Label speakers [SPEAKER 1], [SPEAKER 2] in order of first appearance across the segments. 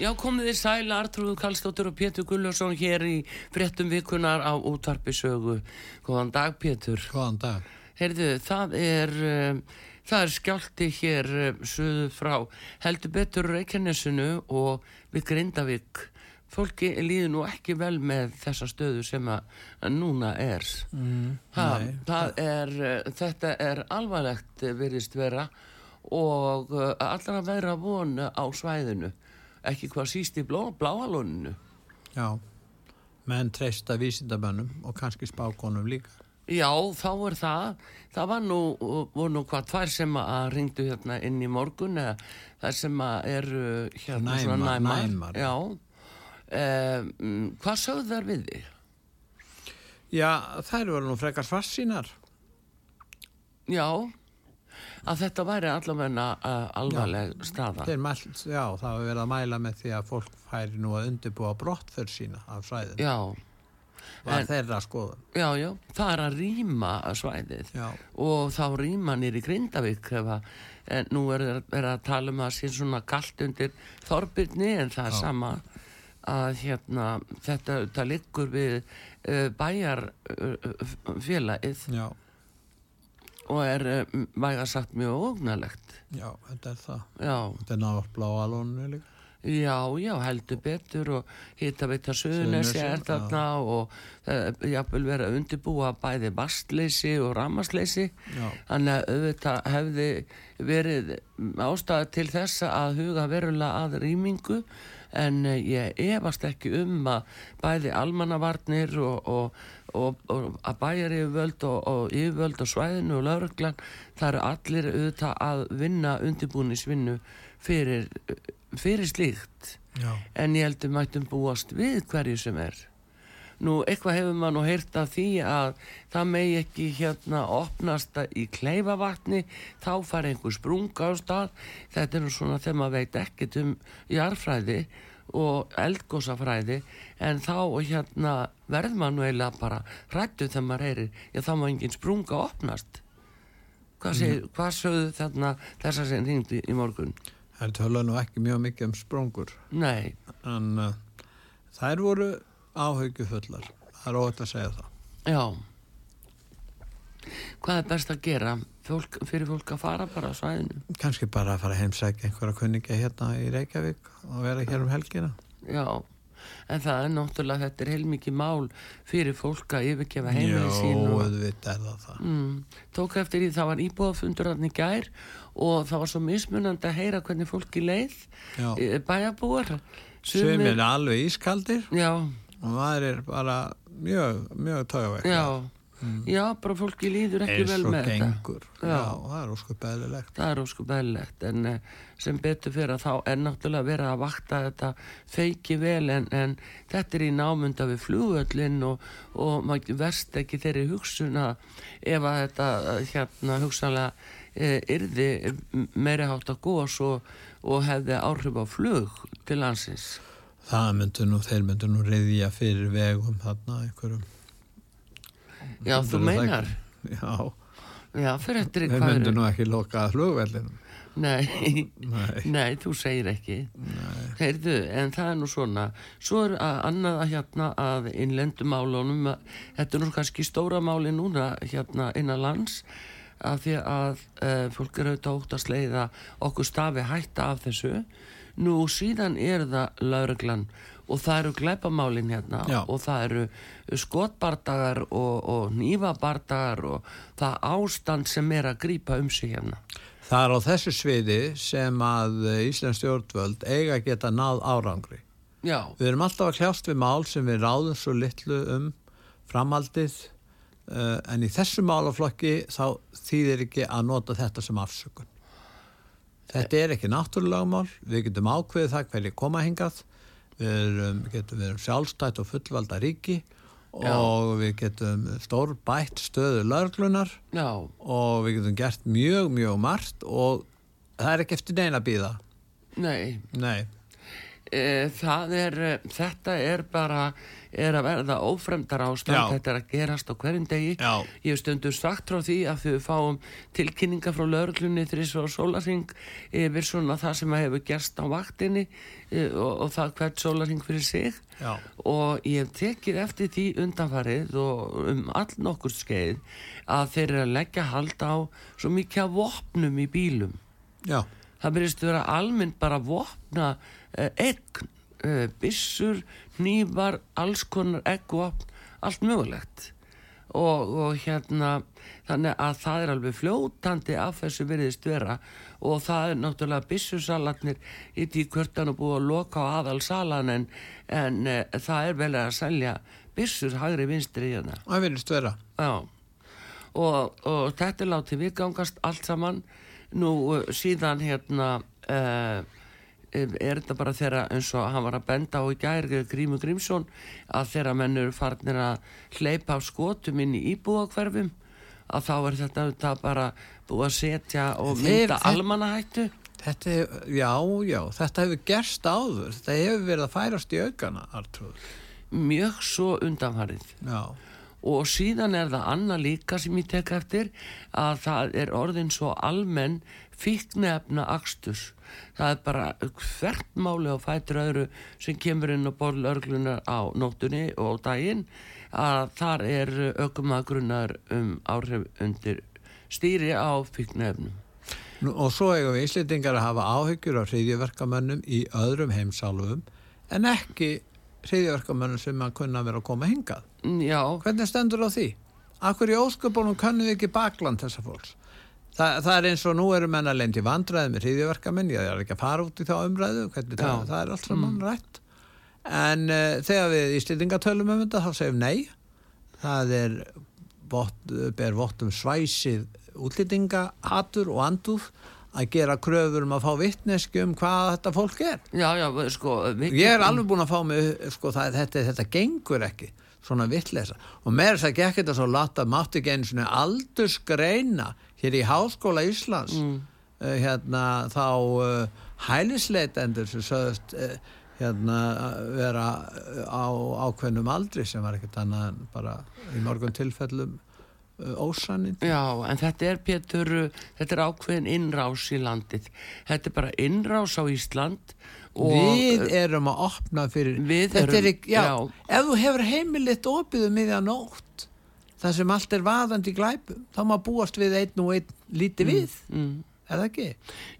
[SPEAKER 1] Já, komið þið sæla, Artrúðu Kallstóttur og Pétur Gullarsson hér í frettum vikunar á útvarpi sögu. Góðan dag, Pétur.
[SPEAKER 2] Góðan dag.
[SPEAKER 1] Heyrðu, það er, um, það er skjálti hér um, söðu frá heldur betur Reykjanesinu og við Grindavík. Fólki líður nú ekki vel með þessa stöðu sem að núna er.
[SPEAKER 2] Mm,
[SPEAKER 1] Ha, er, uh, þetta er alvarlegt virðist vera og allar að vera von á svæðinu ekki hvað síst í blá, bláalóninu
[SPEAKER 2] Já, menn treysta vísindamönnum og kannski spákonum líka.
[SPEAKER 1] já þá er það það var nú, voru nú hvað tvær sem að ringdu hérna inn í morgun eða þær sem að eru hérna
[SPEAKER 2] Næmar,
[SPEAKER 1] svona næmar,
[SPEAKER 2] næmar.
[SPEAKER 1] já um, hvað sögðu þær við þig?
[SPEAKER 2] Já, þær voru nú frekar farsínar.
[SPEAKER 1] já að þetta væri allavegna uh, alvarleg staða
[SPEAKER 2] Þeir mælt, já, það var verið að mæla með því að fólk færi nú að undirbúa brottför sína af svæðin.
[SPEAKER 1] já
[SPEAKER 2] Var þeirra skoðun.
[SPEAKER 1] Já, já, það er að rýma svæðið
[SPEAKER 2] Já.
[SPEAKER 1] og þá rýma nýri Grindavík að, en nú er er að tala um að sé svona kallt undir Þorbirni en það er
[SPEAKER 2] Já.
[SPEAKER 1] sama að hérna þetta, liggur við uh, bæjar uh,
[SPEAKER 2] Já,
[SPEAKER 1] og er uh, væga sagt mjög ógnalegt.
[SPEAKER 2] Já, þetta er það.
[SPEAKER 1] já,
[SPEAKER 2] Þetta er nátt bláalónu líka.
[SPEAKER 1] já, já, heldur betur og hitta veita Suðunesi
[SPEAKER 2] Suðurnesja,
[SPEAKER 1] er þarna og uh, jafnvel vera að undirbúa bæði vastleysi og ramasleysi Þannig að auðvitað hefði verið ástæða til þess að huga verulega að rýmingu en eh, ég efast ekki um að bæði almannavarnir og, og, og, og að bæjar yfirvöld og, og yfirvöld á svæðinu og lauruglan það eru allir auðvitað að vinna undirbúnisvinnu fyrir, fyrir slíkt
[SPEAKER 2] já,
[SPEAKER 1] en ég heldur mættum búast við hverju sem er. Nú, eitthvað hefur maður nú heyrt af því að það megi ekki hérna opnast í kleifavatni, þá fari einhver sprunga á stað. Þetta er nú svona þegar maður veit ekkert um jarðfræði og eldgósafræði, en þá hérna verður maður nú eiginlega bara hrættu þegar maður heyrir, já þá má engin sprunga opnast. Hvað, segir, hvað sögðu þarna þessar sem hringdi í morgun?
[SPEAKER 2] þær töluðu nú ekki mjög mikið um sprungur.
[SPEAKER 1] Nei,
[SPEAKER 2] En uh, þær voru áhugufullar. Það er óvægt að segja það.
[SPEAKER 1] Já. Hvað er best að gera fólk, fyrir fólk að fara bara á svæðinu?
[SPEAKER 2] Kannski bara að fara að heimsækja einhverja kunningja hérna í Reykjavík og vera hér um helgina.
[SPEAKER 1] Já, en það er náttúrulega, þetta er heilmikið mál fyrir fólk að yfirgefa heimili sín
[SPEAKER 2] Jó,
[SPEAKER 1] og
[SPEAKER 2] auðvitað er það það.
[SPEAKER 1] mm, tók eftir því það var íbúðafundur hann í gær og það var svo mismunandi að heyra hvernig fólki leið
[SPEAKER 2] Já.
[SPEAKER 1] e, bæjarbúar.
[SPEAKER 2] Sumir er alveg ískaldir
[SPEAKER 1] Já,
[SPEAKER 2] og maður er bara mjög, mjög tögavegg.
[SPEAKER 1] Já, já, bara fólki líður ekki
[SPEAKER 2] Eins
[SPEAKER 1] vel
[SPEAKER 2] og
[SPEAKER 1] með þetta.
[SPEAKER 2] gengur.
[SPEAKER 1] Já.
[SPEAKER 2] Já, það er óskup eðlilegt.
[SPEAKER 1] Það er óskup eðlilegt en eh, sem betur fyrir að þá er náttúrulega verið að vakta þetta feiki vel en, en þetta er í námunda við flugöllin og, og maður verst ekki þeirri hugsun að ef að þetta eh, hérna hugsanlega e, yrði meiri hátt að góðs og, og hefði áhrif á flug til landsins.
[SPEAKER 2] Það myndu nú, þeir myndu nú reyðja fyrir vegum þarna einhverjum.
[SPEAKER 1] Já, þú meinar.
[SPEAKER 2] Já,
[SPEAKER 1] Já, fyrir eftir
[SPEAKER 2] þeir myndu nú ekki loka að flugvellinum.
[SPEAKER 1] Nei,
[SPEAKER 2] Nei.
[SPEAKER 1] nei, þú segir ekki. Heyrðu, en það er nú svona. Svo er að annað að hérna að innlendum málunum, að, þetta er nú kannski stóra máli núna hérna innan lands, af því að uh, fólk er auðvitað ótt að sleiða okkur stafi hætta af þessu. Nú síðan er það lauruglan og það eru glæpamálin hérna
[SPEAKER 2] Já.
[SPEAKER 1] og það eru skotbardagar og, og nýfabardagar og það ástand sem er að grípa um sig hérna.
[SPEAKER 2] Það er á þessu sviði sem að Íslands stjórnvöld eiga að geta náð árangri.
[SPEAKER 1] Já,
[SPEAKER 2] Við erum alltaf að kljást við mál sem við ráðum svo litlu um framhaldið uh, en í þessu málaflokki þá þýðir ekki að nota þetta sem afsökun. Þetta er ekki náttúrulega mál, við getum ákveðið það hverju koma hingað, við erum, getum við erum sjálfstætt og fullvalda ríki
[SPEAKER 1] Já.
[SPEAKER 2] og við getum stór bætt stöðu lörglunar
[SPEAKER 1] já,
[SPEAKER 2] og við getum gert mjög, mjög margt og það er ekki eftir neina býða.
[SPEAKER 1] nei,
[SPEAKER 2] Nei,
[SPEAKER 1] e, það er, e, þetta er bara, er að verða ófremdar ástand, þetta er að gerast á hverjum degi.
[SPEAKER 2] Já.
[SPEAKER 1] Ég hef stundu sagt frá því að við fáum tilkynninga frá lauruglunni þrís og sólaring yfir svona það sem hefur gerst á vaktinni e, og, og það hvert sólaring fyrir sig.
[SPEAKER 2] já,
[SPEAKER 1] og ég hef tekið eftir því undanfarið og um all nokkur skeið að þeir eru að leggja hald á svo mikið af vopnum í bílum
[SPEAKER 2] já,
[SPEAKER 1] það byrjast vera almennt bara að vopna uh, egg, uh, byssur nývar, alls konar eggvopn, allt mögulegt og, og hérna þannig að það er alveg fljótandi af þessu virðist vera og það er náttúrulega byssusalatnir í því hvert hann er búið að loka á aðal salan en, en uh, það er vel að selja byssur hægri vinstri hérna
[SPEAKER 2] það finnst vera.
[SPEAKER 1] Og, og þetta er látið viðgangast allt saman. Nú uh, síðan hérna uh, er þetta bara þeirra eins og hann var að benda á í gæri Grímu Grímsson að þeirra menn eru farnir að hleypa af skotum inn í íbúðakverfum að þá er þetta, þetta bara búið að setja og mynda
[SPEAKER 2] þeir-
[SPEAKER 1] almannahættu.
[SPEAKER 2] Þetta, já, já, þetta hefur gerst áður, þetta hefur verið að færast í aukana, Artrúð.
[SPEAKER 1] Mjög svo undanfarið.
[SPEAKER 2] Já,
[SPEAKER 1] og síðan er það annað líka sem ég tek eftir að það er orðin svo almenn fíknefna aksturs það er bara hvert máli á fætur öðru sem kemur inn á borð örglunar á nóttunni og daginn að þar er aukumagrunar um áhrif undir stýri á fíknefnum
[SPEAKER 2] Nú, og svo eigum við Íslendingar að hafa áhyggjur á hriðjöverkamönnum í öðrum heimsálfum en ekki hriðjöverkamönnum sem að kunna vera að koma hingað.
[SPEAKER 1] já,
[SPEAKER 2] Hvernig stendur á því? Akkur í ósköpunum kannum við ekki bakland þessa fólks? Þa, það er eins og nú eru menn að lendi vandræði með hriðjöverkamenn, ég er ekki að fara út í þá umræðu, hvernig það, það er allt saman rætt. En uh, þegar við Íslendingar tölum um þetta þá segjum nei. Það er vott, ber vott um svæsið útlýtinga, hatur og andúð að gera kröfur um að fá vittneski um hvað þetta fólk er.
[SPEAKER 1] já, já, sko
[SPEAKER 2] Ég er alveg búin að fá mig, sko, það, þetta, þetta gengur ekki, svona vittlesa. Og meira þess að gekk þetta svo látt að mátti ekki einu svona aldursgreina hér í Háskóla Íslands,
[SPEAKER 1] Mm.
[SPEAKER 2] uh, hérna þá uh, hælisleitendur sem sögðust uh, hérna vera á ákveðnum aldri sem var ekkert annað bara í morgun tilfellum ósannin.
[SPEAKER 1] Já, en þetta er Pétur, uh, þetta er ákveðin innrás í landið. Þetta er bara innrás á Ísland og
[SPEAKER 2] við erum að opna fyrir
[SPEAKER 1] Við
[SPEAKER 2] Þetta
[SPEAKER 1] erum-
[SPEAKER 2] er ekki, já,
[SPEAKER 1] já.
[SPEAKER 2] ef þú hefur heimilitt opið um miðja nótt það sem allt er vaðandi glæpum þá má búast við einn og einn líti við,
[SPEAKER 1] mm,
[SPEAKER 2] er það ekki?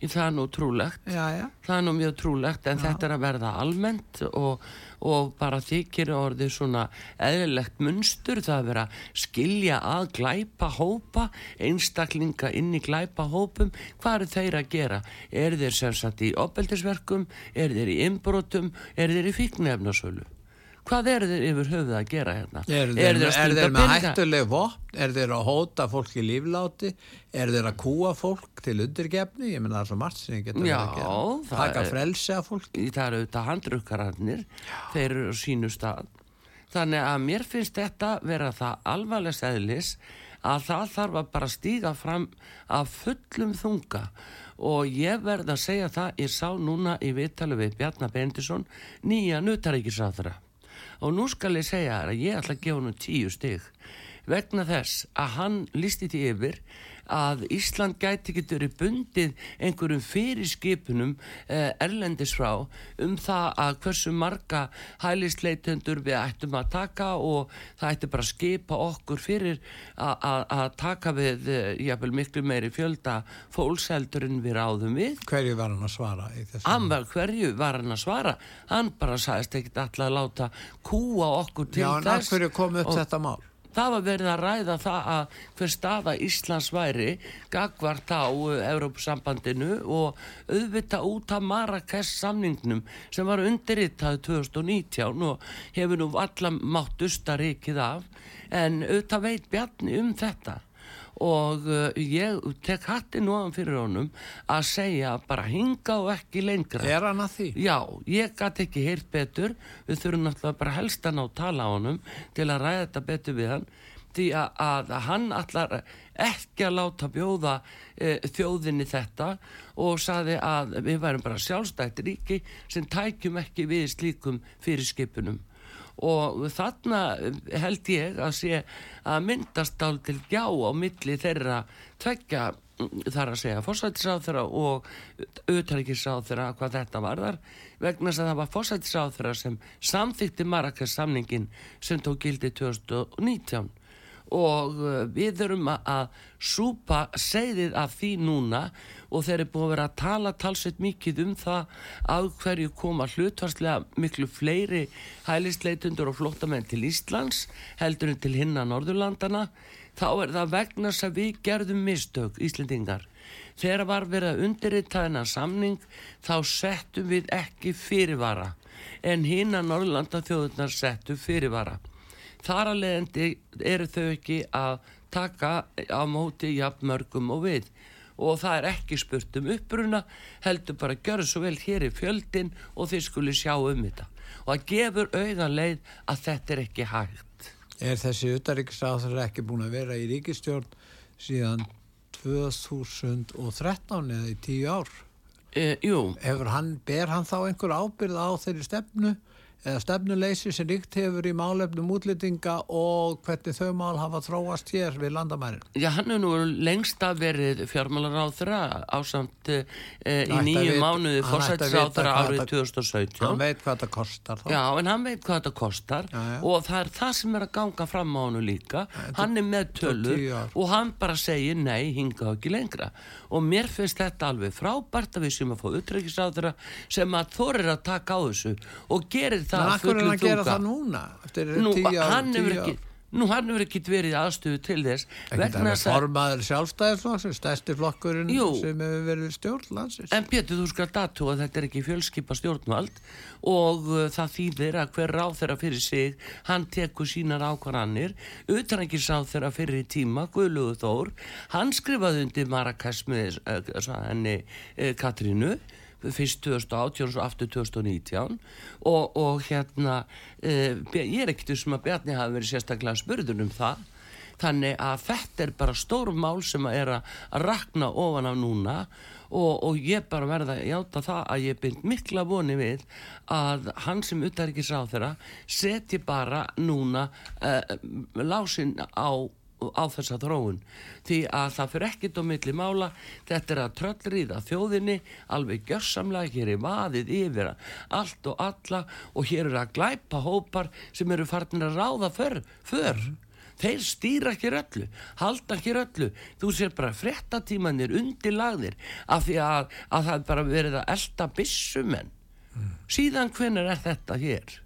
[SPEAKER 1] það er nú trúlegt.
[SPEAKER 2] Já, já,
[SPEAKER 1] Það er nú mjög trúlegt en þetta er að verða almennt og, og bara þykir orðið svona eðlilegt munstur það að vera skilja að glæpa hópa, einstaklinga inn í glæpa hópum, hvað eru þeir að gera? Er þeir sem sagt í opbeldisverkum, er þeir í inbrotum, er þeir í fíknefnasölu? Hvað eru þeir yfir höfuð að gera hérna?
[SPEAKER 2] er þeir, er
[SPEAKER 1] stunda
[SPEAKER 2] þeir með hættuleg vopn? Er þeir að hóta fólki lífláti? Er þeir að kúa fólk til undirgefni? Ég menna það er svo margt sem ég geta
[SPEAKER 1] Já,
[SPEAKER 2] að gera. taka
[SPEAKER 1] er-
[SPEAKER 2] frelsi af fólki.
[SPEAKER 1] Það eru auðvitað handrukkararnir. Þeir eru sínu stað. Þannig að mér finnst þetta vera það alvarlegs eðlis að það þarf að bara stíga fram af fullum þunga. Og ég verð að segja það ég sá núna í viðtali við Bjarnar Bendisson nýja nutaríkisáþra og nú skal ég segja þér að ég ætla að gefa hann tíu stig vegna þess að hann listi því yfir að Ísland gæti getur verið bundið einhverjum fyrirskipunum eh, erlendis frá um það að hversu marga hælisleitendur við ættum að taka og það ætti bara að skipa okkur fyrir að- taka við eh, jafnvel miklu meiri fjölda fólkseldur en við ráðum við.
[SPEAKER 2] Hverju var hann að svara í þessu?
[SPEAKER 1] Hann var hverju var hann að svara? Hann bara sagðist ekkit alltaf að láta kúa okkur til
[SPEAKER 2] Já, en af
[SPEAKER 1] þess
[SPEAKER 2] hverju kom upp
[SPEAKER 1] og
[SPEAKER 2] þetta mál
[SPEAKER 1] það var verið að ræða það að hver staða Íslands væri gagvart á Európsambandinu og auðvita út af Marrakesh samningnum sem var undirritað 2019 og hefur nú allar mátt usta rikið af. En auðvitað veit Bjarni um þetta og uh, ég tek hattin ofan fyrir honum að segja bara hinga og ekki lengra.
[SPEAKER 2] Er hann að því?
[SPEAKER 1] Já, ég gæti ekki heyrt betur. Við þurfum náttúrulega bara helst að ná að tala á honum til að ræða þetta betur við hann. Því að, að hann allar ekki að láta bjóða e, þjóðinni þetta og saði að við værum bara sjálfstætt ríki sem tækjum ekki við slíkum fyrir skipunum og þarna held ég að sé að myndast ál til gjá á milli þeirra tveggja þar að segja fórsættisáþurra og auðtækisáþurra hvað þetta varðar vegna að það var fórsættisáþurra sem samþykti Marrakes samningin sem tók gildi 2019 og uh, við þurfum að súpa segðið af því núna. Og þeir eru búin að vera að tala talsveit mikið um það að hverju koma hlutvarslega miklu fleiri hælisleitundur og flottamenn til Íslands heldur en til hinna Norðurlandana þá er það vegna sem við gerðum mistök Íslendingar. Þegar var verið að undirrita þennan samning þá settum við ekki fyrirvara. En hinna Norðurlanda þjóðunar settum fyrirvara þar að leiðandi eru þau ekki að taka á móti jafn mörgum og við. Og það er ekki spurt um uppruna heldur bara að gjöra svo vel hér í fjöldin og þið skuli sjá um þetta. Og það gefur auðan leið að þetta er ekki hægt.
[SPEAKER 2] Er þessi utaríkisáþur ekki búin að vera í ríkistjórn síðan 2013 eða í tíu ár?
[SPEAKER 1] e, Jú,
[SPEAKER 2] Hefur hann, ber hann þá einhver ábyrð á þeirri stefnu eða stefnuleysi sem ríkt hefur í málefnum útlýtinga og hvernig þau mál hafa þróast hér við landamærin?
[SPEAKER 1] já hann er nú lengst að verið fjármálaráþra ásamt e, í nýju mánuði
[SPEAKER 2] hvað
[SPEAKER 1] árið
[SPEAKER 2] þetta-
[SPEAKER 1] 2017
[SPEAKER 2] Hann veit hvað það kostar þá.
[SPEAKER 1] Já, en hann veit hvað þetta kostar
[SPEAKER 2] Já, já.
[SPEAKER 1] og það er það sem er að ganga fram á hann líka hann er með tölur og hann bara segir nei, hinga ekki lengra og mér finnst þetta alveg frábært að við sem að fá utreikisráðura sem að þorir að taka á þessu og gerir Það
[SPEAKER 2] hverju er hann að gera það núna? Eftir
[SPEAKER 1] Nú,
[SPEAKER 2] tíu ár,
[SPEAKER 1] hann hefur
[SPEAKER 2] tíu ár.
[SPEAKER 1] ekki Nú, hann hefur ekki verið aðstöðu til þess
[SPEAKER 2] Ekkert að
[SPEAKER 1] þess að
[SPEAKER 2] formaður sjálfstæðisflokksins, stærsti flokkurinn
[SPEAKER 1] Jú.
[SPEAKER 2] sem hefur verið stjórn landsins.
[SPEAKER 1] En Pétur, þú skal datu að þetta er ekki fjölskipa stjórnvald og uh, það þýðir að hver ráð þeirra fyrir sig, hann tekur sínar ákvarðanir, sá þeirra fyrir tíma, Guðlugur Þór, hann skrifaði undir Marrakesh með uh, henni uh, Katrínu, fyrst 2018 og svo aftur 2019 og, og hérna, uh, ég er ekkert sem að Bjarni hafi verið sérstaklega spurður um það, Þannig að þetta er bara stór mál sem að er að rakna ofan af núna. Og, og ég bara verða að játa það að ég bind mikla voni við að hann sem utarikis á þeirra setji bara núna uh, lásin á á þessa þróun. Því að það fyrir ekkit á milli mála. Þetta er að tröllriða þjóðinni alveg gjörsamlega, hér er vaðið yfir allt og alla og hér er að glæpa hópar sem eru farnir að ráða för, för. þeir stýra ekki öllu halda ekki öllu þú sér bara frettatímanir undir lagðir af því að, að það bara verið að elda bissumenn síðan hvenar er þetta hér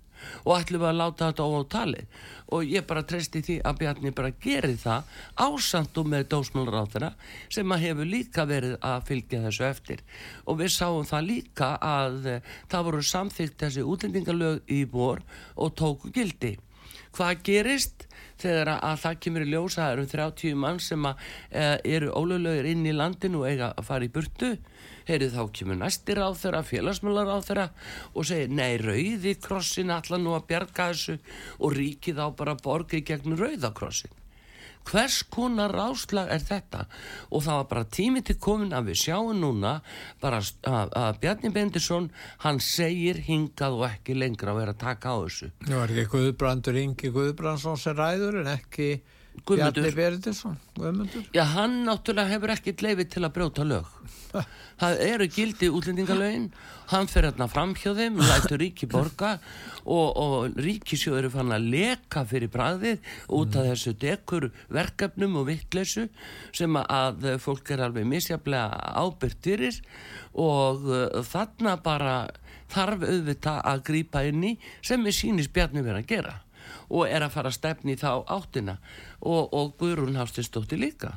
[SPEAKER 1] og ætlum við að láta þetta ótalið og ég bara treysti því að Bjarni bara geri það ásandum með dósmálur sem að hefur líka verið að fylgja þessu eftir. Og við sáum það líka að eh, það voru samþygt þessi útlendingalög í vor og tóku gildi. Hvað gerist þegar að, að það kemur í ljós að það eru 30 mann sem að, e, eru ólöglegir inn í landinu og eiga að fara í burtu. Heyrðu þá kemur næstir á þeirra félagsmjölar á þeirra og segir nei rauði krossin allar nú að bjarga þessu og ríkið á bara borgið gegn rauðakrossin hvers konar ráslag er þetta? Og það var bara tími til komin að við sjáum núna bara að, Bjarni Bendisson hann segir hingað og ekki lengra að vera að taka á þessu.
[SPEAKER 2] Nú er ekki Guðbrandur Ingi Guðbrandsson sem ræður en ekki
[SPEAKER 1] Guðmundur.
[SPEAKER 2] Bjarni Berendisson, Guðmundur.
[SPEAKER 1] Já, hann náttúrulega hefur ekkert leiði til að brjóta lög. Það eru gildi útlendingalögin, hann fer hérna fram hjá þeim, lætur ríki borga og, og ríkisjóð eru fann að leka fyrir bræðið út af þessu dekur verkefnum og vittleysu sem að fólk er alveg misjaflega ábyrgt fyrir og uh, þarna bara þarf auðvitað að grípa inn í sem við sýnis bjarni verið að gera og er að fara að stefni þá áttina. Og, og Guðrún Hafstistóttir líka.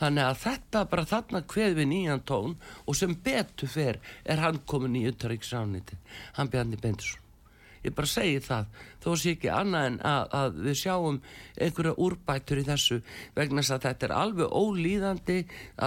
[SPEAKER 1] Þannig að þetta bara þarna kveð við nýjan tón og sem betur fer er hann komin í uttaríksrániti hann Bjarni Bendursson ég bara segi það þó sé ekki annað en að, að við sjáum einhverja úrbætur í þessu vegna þess að þetta er alveg ólíðandi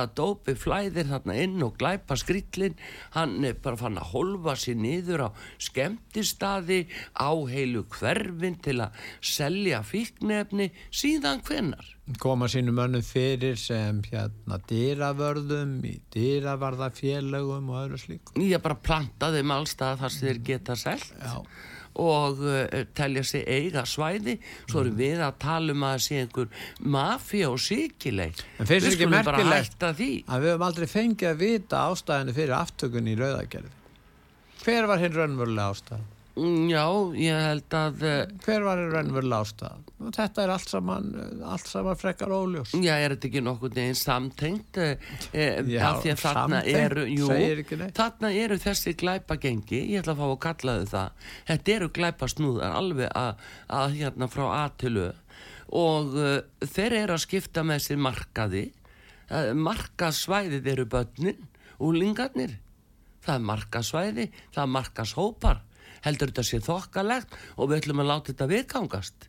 [SPEAKER 1] að dópi flæðir þarna inn og glæpa skrýtlinn hann er bara fann að holfa sér niður á skemmtistaði á heilu hverfin til að selja fíknefni síðan hvenar
[SPEAKER 2] koma sínu mönnum fyrir sem hérna dýravörðum í dýravarðafélögum og öðru slík
[SPEAKER 1] ég bara planta þeim allstað þar sem þeir geta selt.
[SPEAKER 2] Já.
[SPEAKER 1] Og uh, telja sig eiga svæði svo erum við að tala um að sé einhver mafía og síkileg við
[SPEAKER 2] ekki
[SPEAKER 1] skulum bara hætta því.
[SPEAKER 2] að við höfum aldrei fengið að vita ástæðinu fyrir aftökun í rauðagerði? Hver var hinn raunverulega ástæð
[SPEAKER 1] Mm, já, ég held að uh,
[SPEAKER 2] hver var hinn raunverulega ástæð þetta er allt saman allt saman frekar óljós.
[SPEAKER 1] Já, er þetta ekki nokkuð neginn samtengt? Uh, uh,
[SPEAKER 2] Já,
[SPEAKER 1] af því að þarna eru jú, þarna eru þessi glæpagengi ég ætla að fá að kalla þau það. Þetta eru glæpasnúðar alveg að, að hérna frá A til Ö. Og uh, þeir eru að skipta með sér markaði. Uh, markasvæðið eru börnin úlingarnir það er markasvæði, það er markashópar heldur þetta sé þokkalegt og við ætlum að láta þetta viðgangast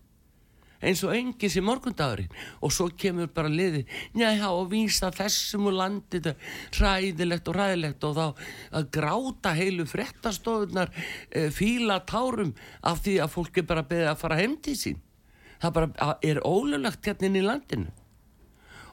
[SPEAKER 1] eins og engis í morgundagurinn. Og svo kemur bara liði njá og vísa þessum úr landi þetta hræðilegt og hræðilegt. Og þá að gráta heilu frettastofunar e, fíla tárum af því að fólk er bara beðið að fara heim til sín. Það bara er ólulegt hérna inn í landinu.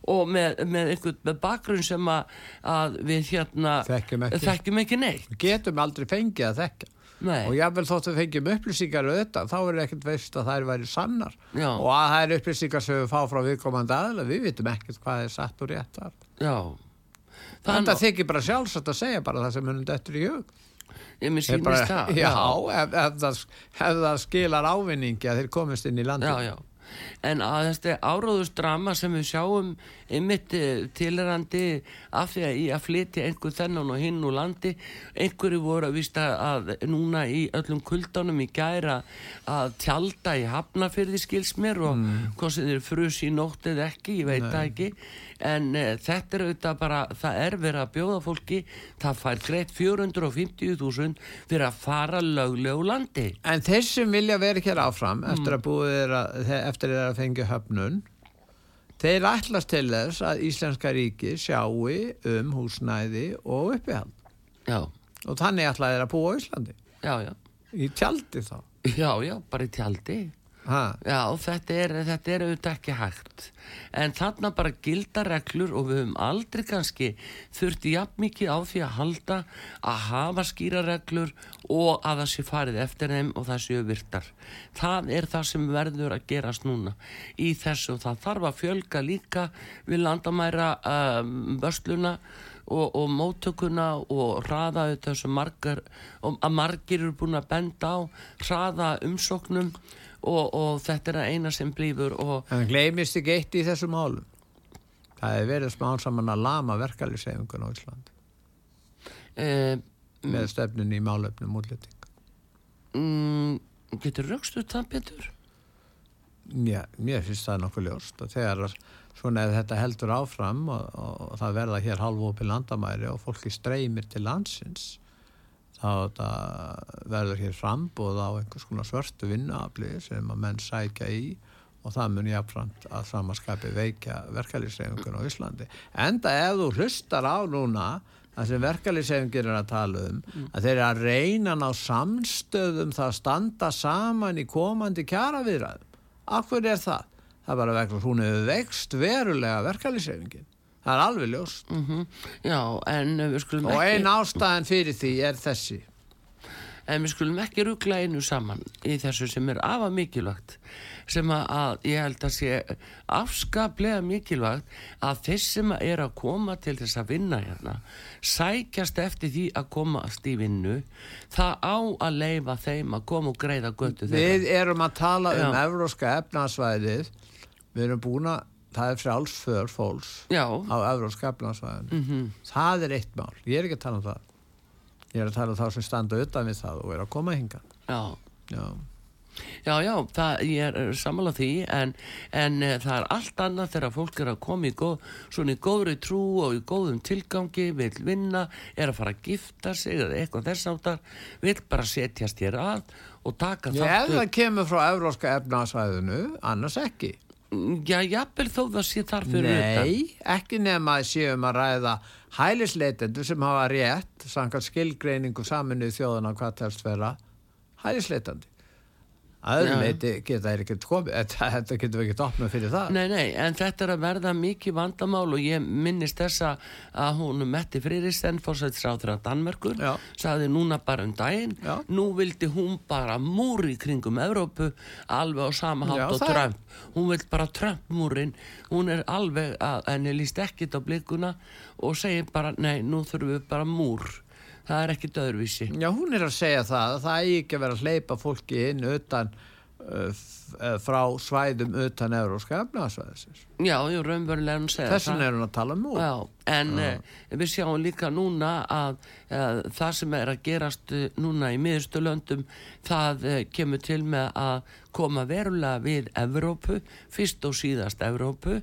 [SPEAKER 1] Og með, með einhvern með bakgrunn sem að, að við hérna
[SPEAKER 2] Þekkjum ekki.
[SPEAKER 1] þekkjum ekki neitt.
[SPEAKER 2] Getum aldrei fengið að þekka
[SPEAKER 1] Nei.
[SPEAKER 2] og jáfnvel þótt við fengjum upplýsingar auðvitað, þá er ekkert veist að þær væri sannar.
[SPEAKER 1] Já.
[SPEAKER 2] og að það er upplýsingar sem við fá frá viðkomandi aðla við vitum ekkert hvað er satt og rétt
[SPEAKER 1] já.
[SPEAKER 2] Að þykir bara sjálfsagt að segja bara það sem munum dættur í hug.
[SPEAKER 1] Ég
[SPEAKER 2] Er
[SPEAKER 1] sýnist
[SPEAKER 2] bara,
[SPEAKER 1] það.
[SPEAKER 2] Já, ef, ef, það, ef það skilar ávinningi að þeir komist inn í landi
[SPEAKER 1] já, já. En að þessi áróðusdrama sem við sjáum einmitt eh, tilrandi af því að í að flytja einhver þennan og hinn úr landi. Einhverju voru að vísta að núna í öllum kuldanum í gæra að tjalda í hafnafyrði skils mér og mm. hvað sem þeir frus í nótt eða ekki, ég veit það ekki en uh, þetta er auðvitað bara það er verið að bjóða fólki það fær greitt 450.000 fyrir að fara löglega úr landi.
[SPEAKER 2] En þeir sem vilja vera hér áfram
[SPEAKER 1] Mm.
[SPEAKER 2] eftir að búið er að, eftir að fengja höfnun þeir ætlast til þess að Íslenska ríki sjáu um húsnæði og uppihald.
[SPEAKER 1] Já,
[SPEAKER 2] og þannig ætla þeir að búa Íslandi.
[SPEAKER 1] Já, já.
[SPEAKER 2] Í tjaldi þá.
[SPEAKER 1] Já, já, bara í tjaldi. Já, þetta er, þetta er auðvitað ekki hægt. En þarna bara gilda reglur og við höfum aldrei kannski þurfti jafn mikið á því að halda að hafa skýra reglur og að það sé farið eftir þeim og það séu virtar. Það er það sem verður að gerast núna í þessu það þarf að fjölga líka við landamæra um, vörsluna og, og móttökuna og hraða sem margar, að margir eru búin að benda á hraða umsóknum og, og þetta er að eina sem blífur og
[SPEAKER 2] en gleymist ekki eitt í þessu málum. Það hefur verið smán saman að lama verkalisefingun á Íslandi.
[SPEAKER 1] E,
[SPEAKER 2] með stefnun í málefnum útlýting
[SPEAKER 1] mm, getur raukstu það betur?
[SPEAKER 2] Já, mér finnst það nokkuð ljóst og þegar svona ef þetta heldur áfram og, og, og það verða hér halvópi landamæri og fólki streymir til landsins þá verður hér frambóð á einhvers konar svörtu vinnuafli sem að menn sækja í og það mun jáfnframt að samanskapi veikja verkalýsreifingun á Íslandi. Enda ef þú hlustar á núna það sem verkalýsreifingir er að tala um að þeir eru að reyna ná samstöðum það að standa saman í komandi kjaraviðræðum. Af hverju er það? Það er bara vegna hún hefur vext verulega verkalýsreifingin. Það er alveg ljóst.
[SPEAKER 1] Mm Já, en við skulum
[SPEAKER 2] Og
[SPEAKER 1] ekki
[SPEAKER 2] ein ástæðan fyrir því er þessi.
[SPEAKER 1] en við skulum ekki ruggla einu saman í þessu sem er afa mikilvægt sem að, ég held að sé afskaplega mikilvægt að þeir sem er að koma til þess að vinna hérna sækjast eftir því að komast í vinnu það á að leifa þeim að koma og greiða götu þeirra
[SPEAKER 2] Við erum að tala um
[SPEAKER 1] Já.
[SPEAKER 2] evróska efnarsvæðið. Við erum búin að, það er frjálsför fólks
[SPEAKER 1] Já,
[SPEAKER 2] á evróska efnarsvæðinu.
[SPEAKER 1] mhm,
[SPEAKER 2] Það er eitt mál. Ég er ekki að tala um það. Ég er að tala um þá sem standa utan við það og er að koma hinga.
[SPEAKER 1] já
[SPEAKER 2] Já.
[SPEAKER 1] Já, já, það, ég er sammála því en, en e, það er allt annað þegar fólk er að koma í, góð, svona í góðri trú og í góðum tilgangi, vil vinna, er að fara að gifta sig eða eitthvað þess áttar, vil bara setjast hér að og taka
[SPEAKER 2] Já, ef
[SPEAKER 1] þáttu
[SPEAKER 2] það kemur frá evróska efnaðsvæðinu, annars ekki.
[SPEAKER 1] Já, jafnvel þó það sé þar fyrir utan
[SPEAKER 2] Nei, ekki nema að séum að ræða hælisleitendur sem hafa rétt, samkvæmt skilgreiningu saminuð þjóðana hvað telst vera hælisleitandi. Að öðru
[SPEAKER 1] Já.
[SPEAKER 2] leiti geta þeir ekkert komið, þetta, þetta getur við ekkert opnað fyrir það.
[SPEAKER 1] Nei, nei, en þetta er að verða mikið vandamál og ég minnist þessa að hún Metti Friðristen, fórsætsráður af Danmerkur,
[SPEAKER 2] Já.
[SPEAKER 1] sagði núna bara um daginn,
[SPEAKER 2] Já.
[SPEAKER 1] nú vildi hún bara múri kringum Evrópu alveg á sama hátt
[SPEAKER 2] Já,
[SPEAKER 1] og Trump. Hún vil bara Trump-múrin, hún er alveg að henni líst ekkit á blikuna og segir bara, nei, nú þurfum við bara múr. Það er ekkit öðruvísi.
[SPEAKER 2] Já, hún er að segja það að það eigi ekki að vera að hleypa fólki inn utan uh, uh, frá svæðum utan euróska efnaðsvæðisins.
[SPEAKER 1] Já, ég raunverulega hún segja
[SPEAKER 2] Þessin er hún að tala úr.
[SPEAKER 1] Já, en uh, við sjáum líka núna að uh, það sem er að gerast uh, núna í miðustu löndum það uh, kemur til með að koma verulega við Evrópu, fyrst og síðast Evrópu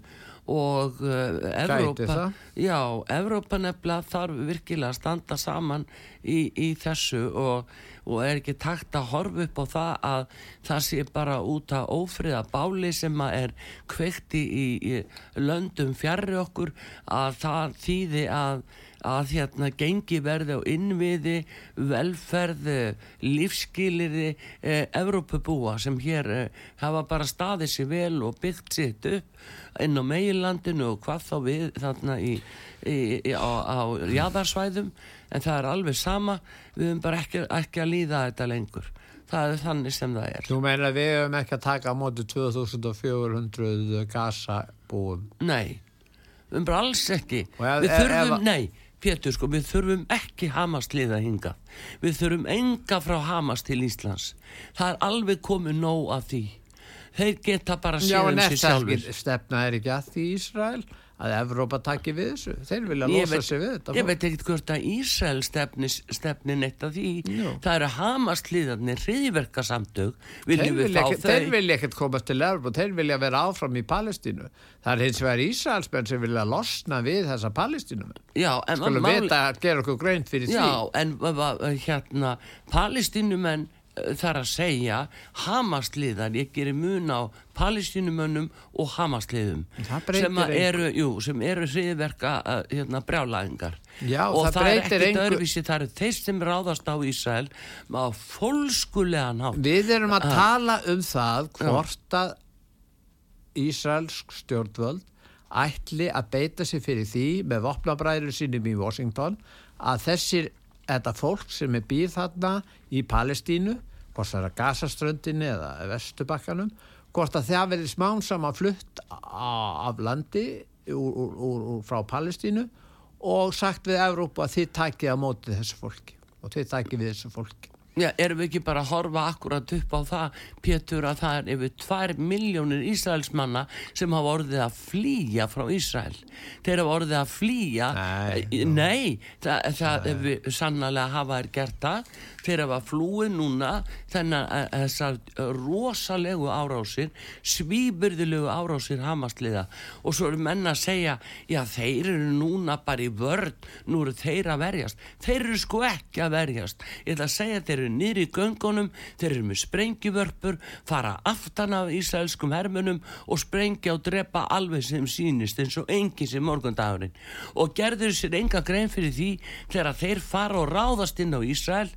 [SPEAKER 1] og uh, Evrópa, já, Evrópa nefnilega þarf virkilega að standa saman í, í þessu og, og er ekki takt að horfa upp á það að það sé bara út að ófriða báli sem að er kveikti í, í löndum fjarrri okkur að það þýði að að hérna gengi verði á innviði, velferð, eh, lífskilirði eh, Evrópubúa sem hér eh, hafa bara staðið sér vel og byggt sitt upp inn á meginlandinu og hvað þá við þarna í, í, í, á, á jáðarsvæðum en það er alveg sama, við höfum bara ekki, ekki að líða þetta lengur. Það er þannig sem það er.
[SPEAKER 2] Þú meina við hefum ekki að taka á móti 2400 gasabúum.
[SPEAKER 1] Nei, við höfum bara alls ekki. Við þurfum, nei, Pétur sko, við þurfum ekki Hamas liða hinga. Við þurfum enga frá Hamas til Íslands. Það er alveg komið nóg af því. Þeir geta bara
[SPEAKER 2] Já,
[SPEAKER 1] séð
[SPEAKER 2] en
[SPEAKER 1] um
[SPEAKER 2] er
[SPEAKER 1] sig
[SPEAKER 2] það
[SPEAKER 1] sjálfur.
[SPEAKER 2] ekki stefna er ekki að því Ísrael að Evrópa taki við þessu. Þeir vilja losa
[SPEAKER 1] veit-
[SPEAKER 2] sig við þetta.
[SPEAKER 1] Ég veit ekkert hvort að Ísrael stefni, stefni neitt af því.
[SPEAKER 2] Jú.
[SPEAKER 1] Það eru Hamas liðarnir, hriðverkasamtök.
[SPEAKER 2] Þeir vilja, þeir vilja ekkert komast til Evrópa, þeir vilja vera áfram í Palestínu. Það er hins vegar Ísraelsmenn sem vilja losna við þessa Palestínum.
[SPEAKER 1] Já,
[SPEAKER 2] Skulum vita að gera okkur greint fyrir því.
[SPEAKER 1] Já, en hérna, palestínumenn þar að segja Hamasliðar, ég gerir mun á palestínumönnum og Hamasliðum sem að eru, jú, sem eru hriðverka uh, hérna, brjálæðingar
[SPEAKER 2] Já,
[SPEAKER 1] og
[SPEAKER 2] það
[SPEAKER 1] það, er ekkit
[SPEAKER 2] engu.
[SPEAKER 1] öðruvísi, það eru þeir sem ráðast á Ísrael á fólskulegan hátt
[SPEAKER 2] Við erum að
[SPEAKER 1] Ah.
[SPEAKER 2] tala um það hvort að Ísraelsk stjórnvöld ætli að beita sig fyrir því með vopnabræður sínum í Washington að þessir, þetta fólk sem er býð þarna í Palestínu, hvort það er að Gazaströndinni eða Vestubakkanum, hvort að það verið smán saman flutt af landi úr, úr, úr, frá Palestínu og sagt við Evrópu að þið takið á móti þessu fólki og þið takið við þessu fólki.
[SPEAKER 1] Já, erum við ekki bara að horfa akkurat upp á það, Pétur, að það er yfir 2 miljónir Ísraelsmanna sem hafa orðið að flýja frá Ísrael. Þeir hafa orðið að flýja.
[SPEAKER 2] Nei,
[SPEAKER 1] Nei, það, það við sannlega hafa þær gert það. Þeir hafa flúið núna þennan eh, þessar rosalegu árásir, svíburðilegu árásir hamasliða og svo eru menn að segja, já þeir eru núna bara í vörn, nú eru þeir að verjast. Þeir eru sko ekki að verjast. Ég ætla að segja að þeir eru niður í göngunum, þeir eru með sprengjuvörpur, fara aftan af ísraelskum hermunum og sprengja og drepa alveg sem sýnist eins og engin sem morgundagurinn. Og gerður sér enga grein fyrir því þegar þeir fara og ráðast inn á Ísrael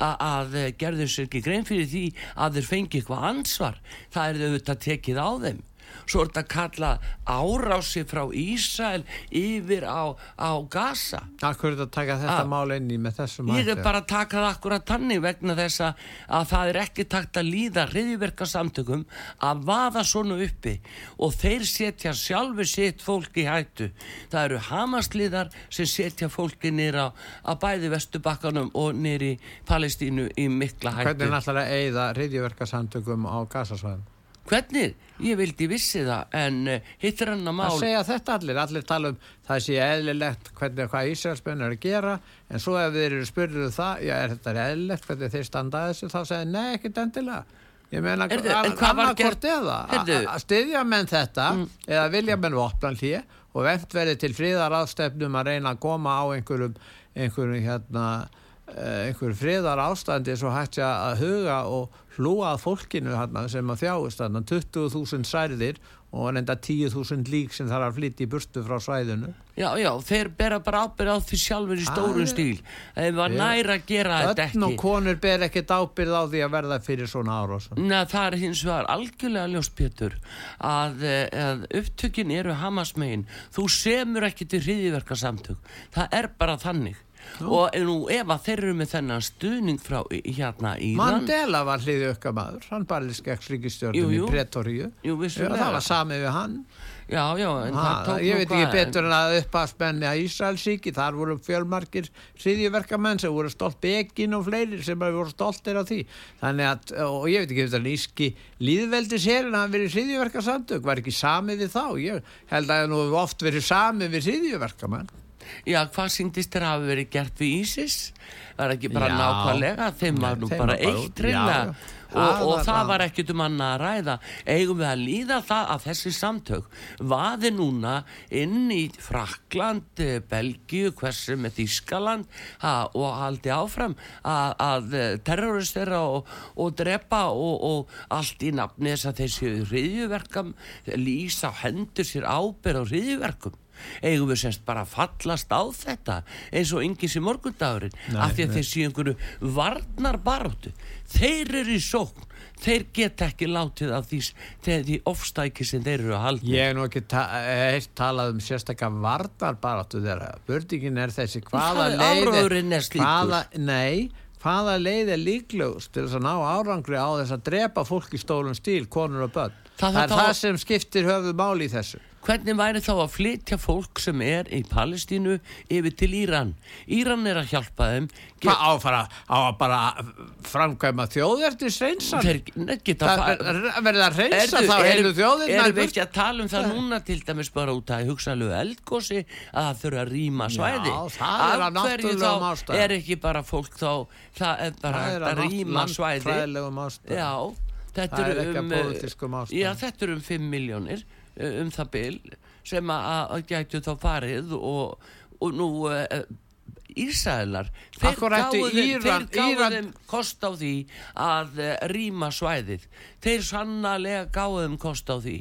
[SPEAKER 1] að, eh, gerður sér ekki grein fyrir því að þeir fengi eitthvað ansvar. Það er auðvitað tekið á þeim. Svo er þetta að kalla árási frá Ísrael yfir á, á Gaza.
[SPEAKER 2] Akkur er þetta að taka þetta
[SPEAKER 1] Ah.
[SPEAKER 2] mál inn í með þessum
[SPEAKER 1] Ég er bara að taka það akkurat tannig vegna þess að- að það er ekki takt að líða hriðiverka samtökum að vaða svona uppi og þeir setja sjálfur sitt fólk í hættu. Það eru hamasliðar sem setja fólki nýra að bæði Vestubakkanum og nýri Palestínu í mikla hættu.
[SPEAKER 2] Hvernig er að eigða hriðjverkasamtökum á gasasvæðum?
[SPEAKER 1] Hvernig? Ég vildi vissi það en uh, hittir hann að
[SPEAKER 2] Það
[SPEAKER 1] mál.
[SPEAKER 2] segja þetta allir, allir tala um það sé eðlilegt hvernig hvað Ísraelsmenn er að gera en svo ef þeir eru spurður um það, já er þetta eðlilegt hvernig þeir standa að þessu, þá segja nei ekkert endilega. Ég meina annarkort eða.
[SPEAKER 1] Mm.
[SPEAKER 2] að styðja menn þetta eða vilja menn vopnan hlýja og vent verið til fríðar aðstefnum að reyna að koma á einhverjum, einhverjum hérna uh, einhver friðar ástandi svo hægt sé að huga og hlúa að fólkinu hana, sem að þjáist 20.000 særðir og enda 10.000 lík sem þarf að flytja í burtu frá svæðinu.
[SPEAKER 1] Já, já, þeir bera bara ábyrð á því sjálfur í stórum stíl. Þeir var næra að gera þetta ekki
[SPEAKER 2] Öll og konur ber ekkert ábyrð á því að verða fyrir svona árásum
[SPEAKER 1] Nei, það er hins vegar algjörlega ljóspjötur að, eh, að upptökin eru hamasmegin. Þú semur ekki til hriðiverka samtök það er bara þannig. Og nú ef að þeir eru með þennan stuðning frá hérna Íran
[SPEAKER 2] Mandela var hliði ökka maður hann barði skekks ríkistjórnum í Pretoríu það var samið við hann.
[SPEAKER 1] Já, já,
[SPEAKER 2] ha, ég veit ekki betur en að upp að Ísraelsíki þar voru fjölmarkir hriðiverkamenn sem voru stolt begin og fleiri sem voru stoltir á því. Þannig að, og ég veit ekki það er íski líðveldi sér en hann verið hriðiverkasamtök var ekki samið við þá? Ég held að það nú oft verið samið við hriðiverkamenn
[SPEAKER 1] Já, hvað síndist þér að hafa verið gert við Ísis? Það er ekki bara já, nákvæmlega, þeim var nú bara eitt reyna og, og það var ekkit um hann að ræða. Eigum við að líða það að þessi samtök vaði núna inn í Frakland, Belgiu, hversu með Þískaland og haldi áfram að, að terroristera og, og drepa og, og allt í nafni þess að þessi hriðjuverkam lýsa hendur sér ábyrð á hriðjuverkum eigum við semst bara að fallast á þetta eins og yngis í morgundagurinn af því að þeir séu einhverju varnar baróttu þeir eru í sókn. Þeir geta ekki látið af því, því ofstæki sem þeir eru að halda.
[SPEAKER 2] Ég hef nú ekki ta heilt talað um sérstaklega varnar baróttu þeirra börningin er þessi hvaða leið hvaða, nei hvaða leið er líklegust til þess að ná árangri á þess að drepa fólk í stólum stíl, konur og börn? Það, það er það sem skiptir höfuð máli í þessu
[SPEAKER 1] hvernig væri þá að flytja fólk sem er í Palestínu yfir til Íran? Íran er að hjálpa þeim.
[SPEAKER 2] Hvað áfara á að bara framkvæma þjóðverðis reynsan verður það reynsa þá heilu þjóðir
[SPEAKER 1] erum við ekki að tala um það núna til dæmis bara út að hugsaðlu eldgósi að það þurfa að rýma svæði?
[SPEAKER 2] Já, það er að náttúrulega ástæð
[SPEAKER 1] er ekki bara fólk þá það er bara það er að rýma svæði?
[SPEAKER 2] Já,
[SPEAKER 1] þetta er um Já, þetta er um 5 miljónir Eh, um það bil sem að gætu þá farið og, og nú uh, Ísælar þeir gáðu þeim kost á því að uh, rýma svæðið. Þeir sannlega gáðu þeim kost á því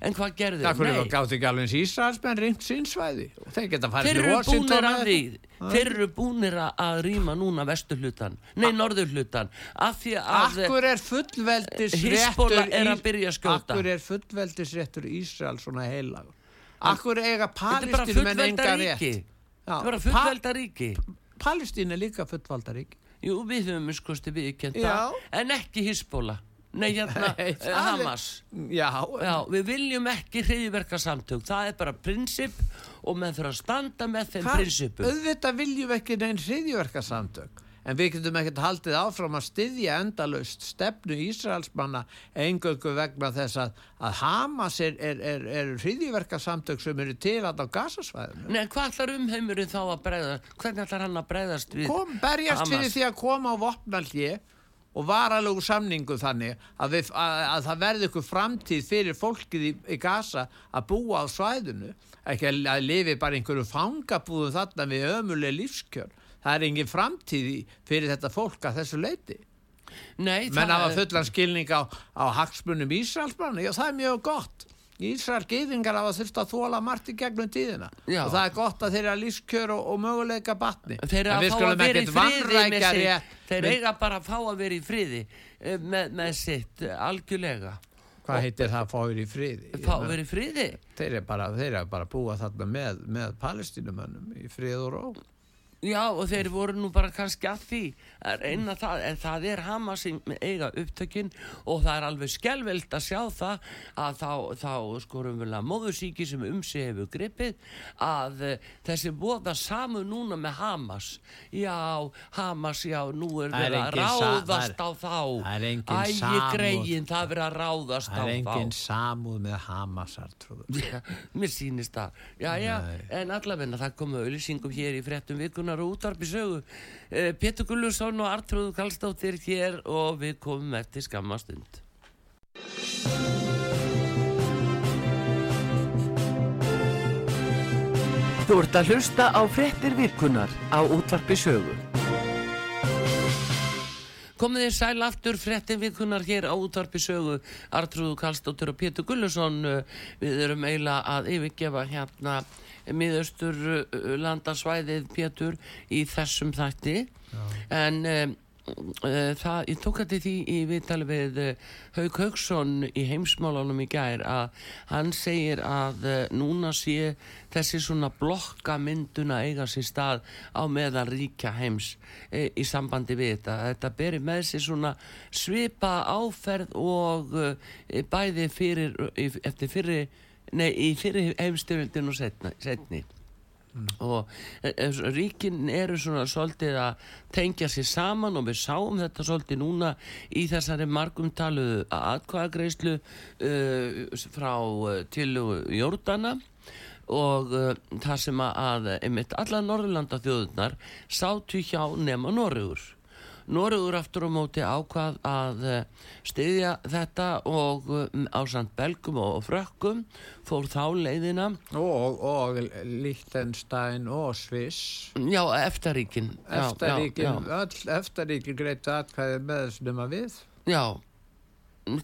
[SPEAKER 1] en hvað gerði
[SPEAKER 2] þeir? Það gáði ekki alveg eins Ísraelsmenn rýmt sín svæði og þeir geta farið
[SPEAKER 1] að því. Þeir eru búinir að rýma núna vesturhlutan, nei norðurhlutan af því að
[SPEAKER 2] Akkur er fullveldisréttur
[SPEAKER 1] er að byrja að skjóta.
[SPEAKER 2] Akkur er fullveldisréttur Ísrael svona heilag Akkur eiga Palestínu menn enga rétt?
[SPEAKER 1] Þetta er bara fullvelda ríki.
[SPEAKER 2] Palestínu er líka fullvelda ríki.
[SPEAKER 1] Jú, við höfum skoðstu viðkjönda en ekki Hisbóla Nei, hérna, uh, Hamas.
[SPEAKER 2] Já,
[SPEAKER 1] já, Við viljum ekki hriðverka samtök Það er bara prinsip og menn þurfa að standa með þeim prinsipum.
[SPEAKER 2] Auðvitað viljum ekki neinn hriðverka samtök En við getum ekkert haldið áfram að styðja endalust stefnu Ísraelsmanna engöngu vegna þess að, að Hamas er, er, er, er hriðverka samtök sem eru til að á gasasvæðinu
[SPEAKER 1] Nei, hvað ætlar umheimurinn þá að breyðast? Hvernig ætlar hann að breyðast við
[SPEAKER 2] Kom, berjast Hamas? fyrir því að koma á vopnaldi og varalögu samningu þannig að, við, að, að það verði ykkur framtíð fyrir fólkið í, í Gaza að búa á svæðinu. Ekki að, að lifi bara einhverju fangabúðum þarna við ömuleg lífskjör. Það er engin framtíð fyrir þetta fólk að þessu leiti
[SPEAKER 1] Nei,
[SPEAKER 2] menn að fullan skilning á, á hagsmunum Ísraelsmann og það er mjög gott Ísrael geðingar hafa þurft að þóla margt í gegnum tíðina. Já. og það er gott að þeir eru að lífskjör og, og möguleika batni.
[SPEAKER 1] Þeir að fá að vera í friði sitt. þeir eiga bara að fá að vera í friði eh, með, með sitt eh, algjörlega.
[SPEAKER 2] Hvað heitir það að fá að vera í friði?
[SPEAKER 1] fá að vera í friði.
[SPEAKER 2] þeir eru bara, bara að búa þarna með, með palestínumönnum í frið og ró
[SPEAKER 1] Já og þeir voru nú bara kannski að því að reyna það en það er Hamas sem eiga upptökinn og það er alveg skjálfild að sjá það að þá, þá skorum við að móðursíki sem um sig hefur gripið að uh, þessi voða samu núna með Hamas. Já Hamas já nú er verið að ráðast á þá. ægi greiðin það er verið að ráðast á þá.
[SPEAKER 2] Það er enginn samúð með Hamasar
[SPEAKER 1] Mér sýnist það. Já já Nei. en allavegna það komu auðlýsingum hér í frettum vikuna Gunnar og útarpi sögu. Eh, Petur Gullusson og Artrúð Kallstóttir hér og við komum eftir skammastund Þú ert að hlusta á frettir vikunar á útvarpi sögu Komið þið sæl aftur frettin vikunar hér á útvarpi sögu Artrúðu Kallstóttur og Pétur Gullusson við erum eiginlega að yfirgefa hérna miðaustur landarsvæðið Pétur í þessum þætti Já. en Eh, það, ég tók að því í viðtali við eh, Haug Haugsson í heimsmálunum í gær að hann segir að eh, núna sé þessi svona blokkamynduna eiga sér stað á meðan ríkja heims e, í sambandi við þetta. Þetta beri með sér svona svipa áferð og e, bæði fyrir, eftir fyrir, nei, í fyrir heimstyrjöldin og setni. Mm. og ríkin eru svona svolítið að tengja sér saman og við sáum þetta svolítið núna í þessari margumtaluðu aðkvæðagreyslu uh, frá uh, til Jordana og uh, það sem að einmitt alla Norðurlanda þjóðunar sátu hjá nema Norröður Nóruður aftur á móti ákvað að eh, styðja þetta og eh, á samt belgum og frökkum fór þá leiðina.
[SPEAKER 2] Og, og Líktenstein og Sviss.
[SPEAKER 1] Já, eftaríkin.
[SPEAKER 2] Eftaríkin, öll eftaríkin greiðt aðkvæði með þessum að við.
[SPEAKER 1] Já,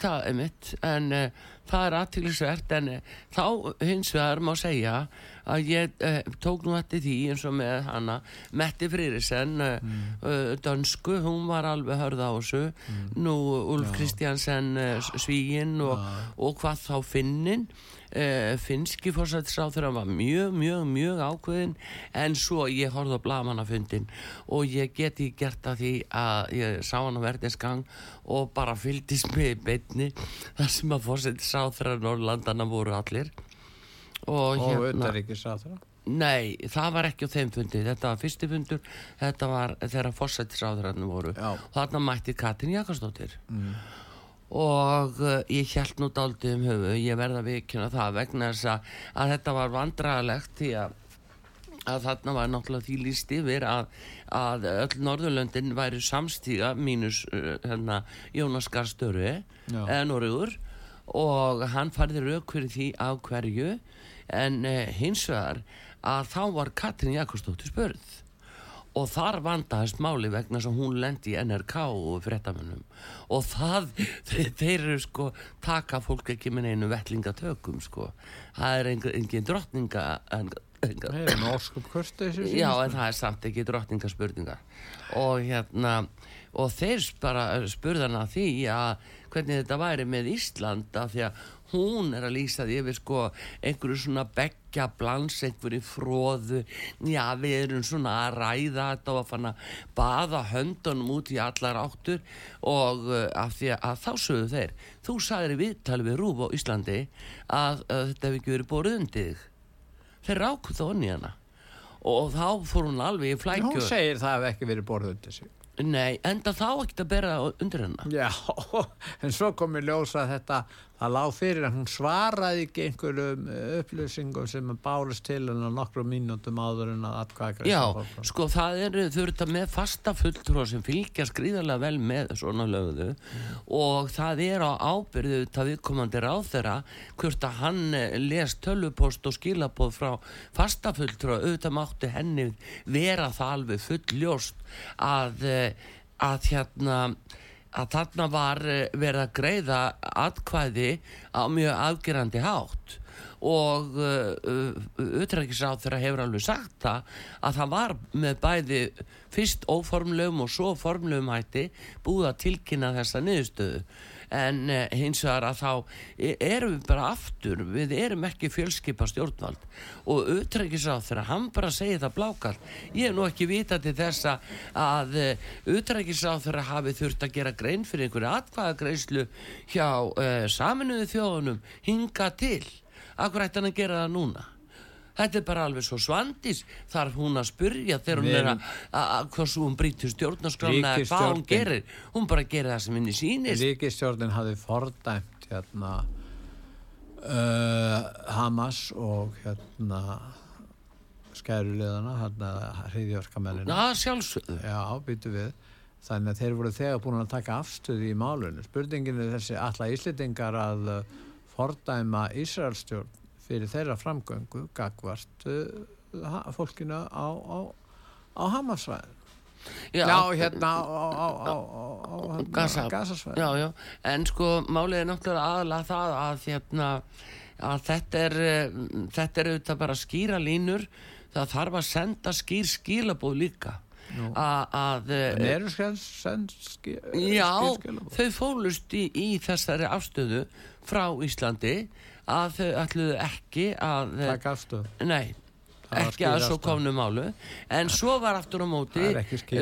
[SPEAKER 1] það er mitt. En uh, það er aðtýrlisvert en uh, þá hins vegar má segja að ég uh, tók nú eftir því eins og með hana Metti Frýrisen mm. dönsku, hún var alveg hörða á þessu mm. nú Ulf Kristjansen Svíin og, ja. og hvað þá finnin Uh, finski fórsættisráður var mjög, mjög, mjög ákveðin en svo ég horfði á blamannafundin og ég geti gert að því að ég sá hann á verðinsgang og bara fyldist með beitni þar sem að fórsættisráður Norrlandana voru allir.
[SPEAKER 2] Og, og hérna,
[SPEAKER 1] Nei, það var ekki á þeim fundi, þetta var fyrsti fundur, þetta var þegar fórsættisráðurinn voru. Já. þarna mætti Katrin Jakastóttir mm og uh, ég held nú dálítið um höfu ég verða vikina það vegna þess að, að þetta var vandrarlegt því að, að þarna var náttúrulega því líst yfir að, að öll Norðurlöndin væri samstíga mínus uh, hérna, Jónas Garstöru eða Norður og hann farði rauk fyrir því á hverju. En hins vegar að þá var Katrin Jakobsdóttir spörð og þar vandaðist máli vegna sem hún lendi í NRK og frettamönnum og það, þeir, þeir eru sko taka fólk ekki með einu vettlingatökum sko, það er engin, engin drottninga en,
[SPEAKER 2] það er norskum kursti
[SPEAKER 1] já en það er samt ekki drottningaspurninga og hérna og þeir bara spurðana því að hvernig þetta væri með Ísland af því að hún er að lýsa því yfir sko einhverju svona begja blans einhverju fróðu já við erum svona að ræða þetta og að fanna baða höndunum út í allar áttur og uh, af því að þá sögðu þeir þú sagðir í viðtali við Rúf á Íslandi að, að þetta hefði ekki verið borðið undir þig. Þeir rákuð þá onni hana og þá fór hún alveg í flækju
[SPEAKER 2] hún segir það hefði ekki verið borðið undir sig.
[SPEAKER 1] Nei, enda þá ekkert að bera undir hennar
[SPEAKER 2] Já, en svo kom ég ljósa að þetta það lág fyrir að hún svaraði ekki einhverjum eh, upplýsingum sem bálist til hennar nokkru mínútum áður en að atkvæða
[SPEAKER 1] Já, sko það eru þurft með fasta fulltrúa sem fylgja skrýðarlega vel með svona lögðu mm. og það er á ábyrðu það viðkomandi ráð þeirra hvort að hann eh, les tölupost og skilapoð frá fasta fulltrúa auðvitað mátti henni vera það alveg full að, eh, að hérna að þarna var eh, verið að greiða atkvæði á mjög afgerandi hátt. Og utrækisáð uh, þeirra hefur alveg sagt það að það var með bæði fyrst óformlegum og svo formlegum hætti búið að tilkynna þessa niðurstöðu en uh, hins vegar að þá e, erum við bara aftur við erum ekki fjölskypa stjórnvald. Og utrækisáð þeirra hann bara segir það blákall ég hef nú ekki vita til þess að uh, utrækisáð þeirra hafi þurft að gera grein fyrir einhverju atkvæðagreislu hjá uh, saminuðu þjóðunum hinga til. Akkur ætti hann að gera það núna? Þetta er bara alveg svo svandis þarf hún að spurja þegar hún er að hvað svo hún brítur stjórnarskrána eða hvað hún gerir. Hún bara gerir það sem henni sínist.
[SPEAKER 2] Ríkistjórnin hafði fordæmt hérna uh, Hamas og hérna skæruleðana hérna hriðjörkamennina.
[SPEAKER 1] Já, sjálfsögðu.
[SPEAKER 2] Já, býtu við. Þannig að þeir voru þegar búin að taka afstöði í málunum. Spurningin er þessi alla íslitingar að fordæma Ísraelstjórn fyrir þeirra framgöngu gagvart uh, fólkinu á, á, á Hamasvæðin Já, hérna á, á, á, á hérna,
[SPEAKER 1] Gaza.
[SPEAKER 2] Gazasvæði.
[SPEAKER 1] Já, já, en sko málið er náttúrulega aðalega það að hérna að þetta er eh, þetta er auðvitað bara skýra línur. Það þarf að senda skýr skilabóð líka. Að eh, Já, þau fólust í, í þessari afstöðu frá Íslandi að þau ætluðu ekki að
[SPEAKER 2] Takk afstöð.
[SPEAKER 1] Nei, ekki að svo komnu málu en svo var aftur á móti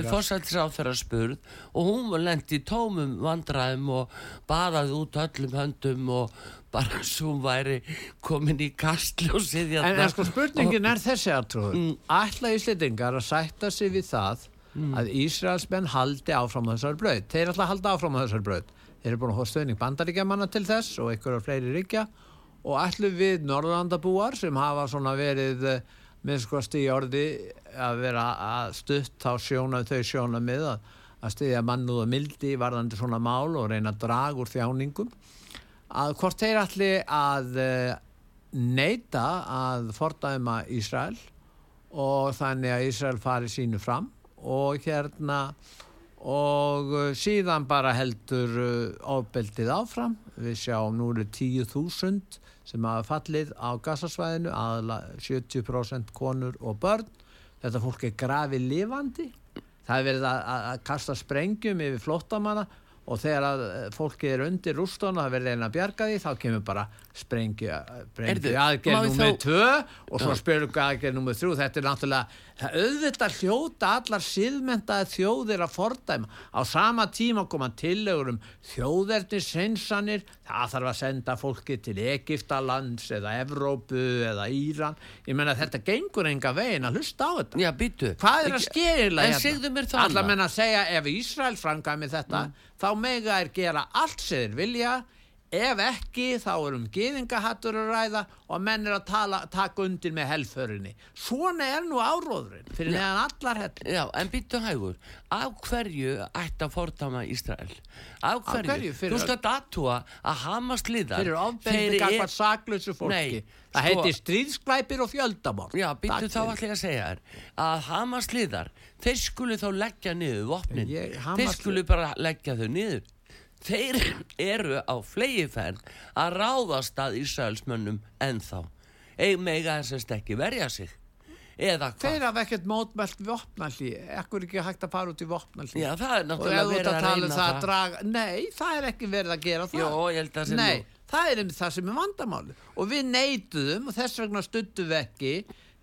[SPEAKER 1] fórsættisráð þeirra spurð og hún í tómum vandræðum og baðaði út öllum höndum og bara svo væri komin í kastljósið
[SPEAKER 2] En, en sko spurningin er þessi aðtrúður.
[SPEAKER 1] Mm.
[SPEAKER 2] Ætla Íslendingar að sætta sig við það
[SPEAKER 1] Mm.
[SPEAKER 2] að Ísraelsmenn haldi áfram á þessari braut. Þeir ætla að halda áfram á þessari braut. Þeir eru búin að hóða stöðning bandaríkjamanna til þess og einhverjar fleiri ríkja og ætlu við Norðlandabúar sem hafa svona verið eh, minnskosti í orði að vera að stutt á sjóna þau sjóna með að, að styðja mannúð og mildi varðandi svona mál og reyna að draga úr þjáningum. Að hvort þeir ætli að uh, neita að fordæma Ísrael og þannig að Ísrael fari sínu fram og hérna og uh, síðan bara heldur uh, ofbeldið áfram. Við sjáum nú eru 10.000 sem hafa fallið á gasasvæðinu aðalega 70% konur og börn. Þetta fólk er grafið lifandi. Það er verið að, að, að kasta sprengjum yfir flóttamanna og þegar að eh, fólki er undir rústónu að verða einn að bjarga því þá kemur bara sprengju
[SPEAKER 1] Heyrðu,
[SPEAKER 2] aðgerð
[SPEAKER 1] þá-
[SPEAKER 2] tvö og svo spyrur aðgerð nummer þrjú. Þetta er náttúrulega, það auðvitað hljóta allar síðmentaði þjóðir að fordæma. Á sama tíma koma tillegur um þjóðernis hreinsanir það þarf að senda fólki til Egiptalands eða Evrópu eða Íran. Ég menna þetta gengur enga veginn að hlusta á þetta.
[SPEAKER 1] Já,
[SPEAKER 2] Hvað er að skeiðilega
[SPEAKER 1] En segðu mér þá
[SPEAKER 2] Alla
[SPEAKER 1] annað.
[SPEAKER 2] menn að segja ef Ísrael framkvæmi þetta þá mega er gera allt sem þeir vilja ef ekki þá er um geðingahattur að ræða og menn er að tala, taka undir með helförinni. Svona er nú áróðurinn fyrir neðan allar hell
[SPEAKER 1] Já, en býttu hægur, af hverju ætti að fordama Ísrael? Af hverju?
[SPEAKER 2] hverju? Fyrir-
[SPEAKER 1] Þú skalt aðtúa að Hamas liðar
[SPEAKER 2] fyrir ofbeldi gagvart saklausu fólki.
[SPEAKER 1] Nei,
[SPEAKER 2] það
[SPEAKER 1] sko-
[SPEAKER 2] heitir stríðsklæpir og fjöldamort
[SPEAKER 1] Já,
[SPEAKER 2] Takk
[SPEAKER 1] þá ég að segja þér að Hamas liðar, þeir skulu þá leggja niður vopnin,
[SPEAKER 2] Ég-
[SPEAKER 1] þeir skulu bara leggja þau niður þeir eru á flegiferð að ráðast að Ísraelsmönnum ennþá. Eig mega þessast ekki verja sig. Eða hvað?
[SPEAKER 2] Þeir hafa ekkert mótmælt vopnalli ekkur ekki hægt að fara út í vopnalli
[SPEAKER 1] Já, það er náttúrulega verið
[SPEAKER 2] að
[SPEAKER 1] að
[SPEAKER 2] um
[SPEAKER 1] reyna
[SPEAKER 2] það
[SPEAKER 1] það,
[SPEAKER 2] að draga nei, það er ekki verið að gera það.
[SPEAKER 1] Jó, ég held að sé
[SPEAKER 2] Nei,
[SPEAKER 1] nú.
[SPEAKER 2] það er einmitt það sem er vandamáli og við neituðum og þess vegna stuttum við ekki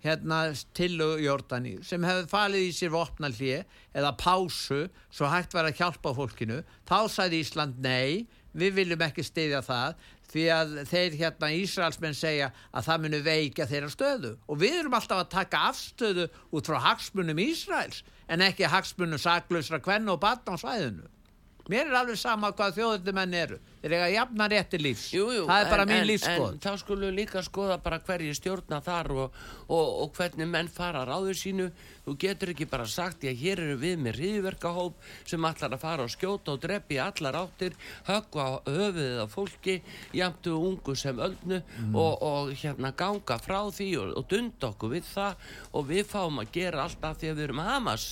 [SPEAKER 2] hérna til Jordani sem hefði falið í sér vopnallí eða pásu svo hægt var að hjálpa fólkinu. Þá sagði Ísland nei við viljum ekki styðja það því að þeir hérna Ísraelsmenn segja að það munu veika þeirra stöðu. Og við erum alltaf að taka afstöðu út frá hagsmunum Ísraels en ekki hagsmunum saklausra kvenna og batna á svæðinu mér er alveg sama hvað þjóðurði menn eru þeir eiga jafna rétti lífs
[SPEAKER 1] Jú, jú,
[SPEAKER 2] það er bara
[SPEAKER 1] en,
[SPEAKER 2] mín
[SPEAKER 1] en,
[SPEAKER 2] lífskoð
[SPEAKER 1] En þá skulum líka skoða bara hverju stjórna þar og, og, og hvernig menn fara ráður sínu. Þú getur ekki bara sagt, já, hér eru við með hriðverkahóp sem ætlar að fara og skjóta og drepi allar áttir, höggva höfuðið á fólki, jamtu ungu sem öldnu
[SPEAKER 2] Mm.
[SPEAKER 1] og, og hérna ganga frá því og, og dunda okkur við það og við fáum að gera alltaf því að við erum Hamas.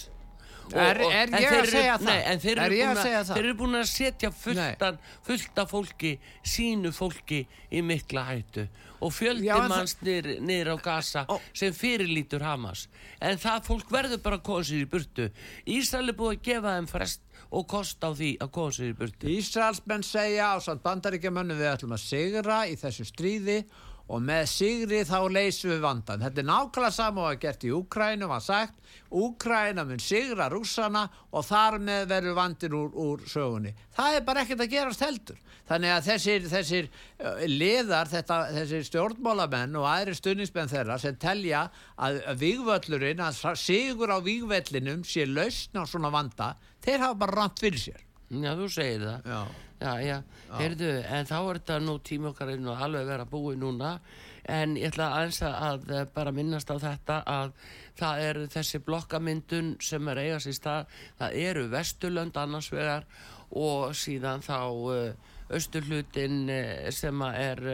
[SPEAKER 2] Er- er ég að segja það?
[SPEAKER 1] Nei, en þeir
[SPEAKER 2] Er
[SPEAKER 1] eru búin
[SPEAKER 2] segja
[SPEAKER 1] að,
[SPEAKER 2] það?
[SPEAKER 1] þeir eru búin að setja fulltan, fullta fólki, sínu fólki í mikla hættu og fjöldi manns niður, á Gaza
[SPEAKER 2] Ó.
[SPEAKER 1] sem fyrirlítur Hamas en það fólk verður bara að koma sér í burtu Ísrael er búið að gefa þeim frest og kost á því að koma sér í burtu
[SPEAKER 2] Ísraelsmenn segja á samt bandaríkjamönnu við ætlum að sigra í þessu stríði og með sigri þá leysum við vandan. Þetta er nákvæmlega sama og að gert í Úkrænum var sagt, Úkræna mun sigra rússana og þar með verður vandin úr, úr sögunni. Það er bara ekkert að gerast heldur. Þannig að þessir, þessir uh, liðar, þetta, þessir stjórnmálamenn og aðri stuðningsmenn þeirra sem telja að, að vígvöllurinn, að sigur á vígvellinum sé lausn á svona vanda, þeir hafa bara ramt fyrir sér.
[SPEAKER 1] Já, þú segir það
[SPEAKER 2] Já.
[SPEAKER 1] Já, já, heyrðu, en þá er þetta nú tíma okkar einu og alveg vera búið núna. En ég ætla aðeins að, að eh, bara minnast á þetta að það er þessi blokkamyndun sem er eiga sér stað, það eru Vesturlönd annars vegar og síðan þá uh, austurhlutin uh, sem að er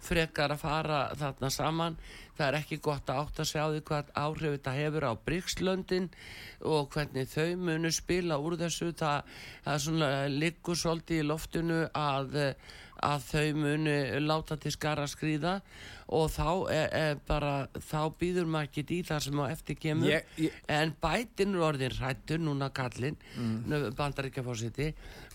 [SPEAKER 1] frekar að fara þarna saman. Það er ekki gott að átt að sjá því hvað áhrif þetta hefur á Bríkslöndin og hvernig þau munu spila úr þessu. Það, það liggur svolítið í loftinu að að þau muni láta til skara skrýða og þá er, er bara þá býður maður ekki í það sem á eftir kemur.
[SPEAKER 2] Ég- ég-
[SPEAKER 1] en bætin er orðin rættur núna kallinn mm. bandaríkjafósiti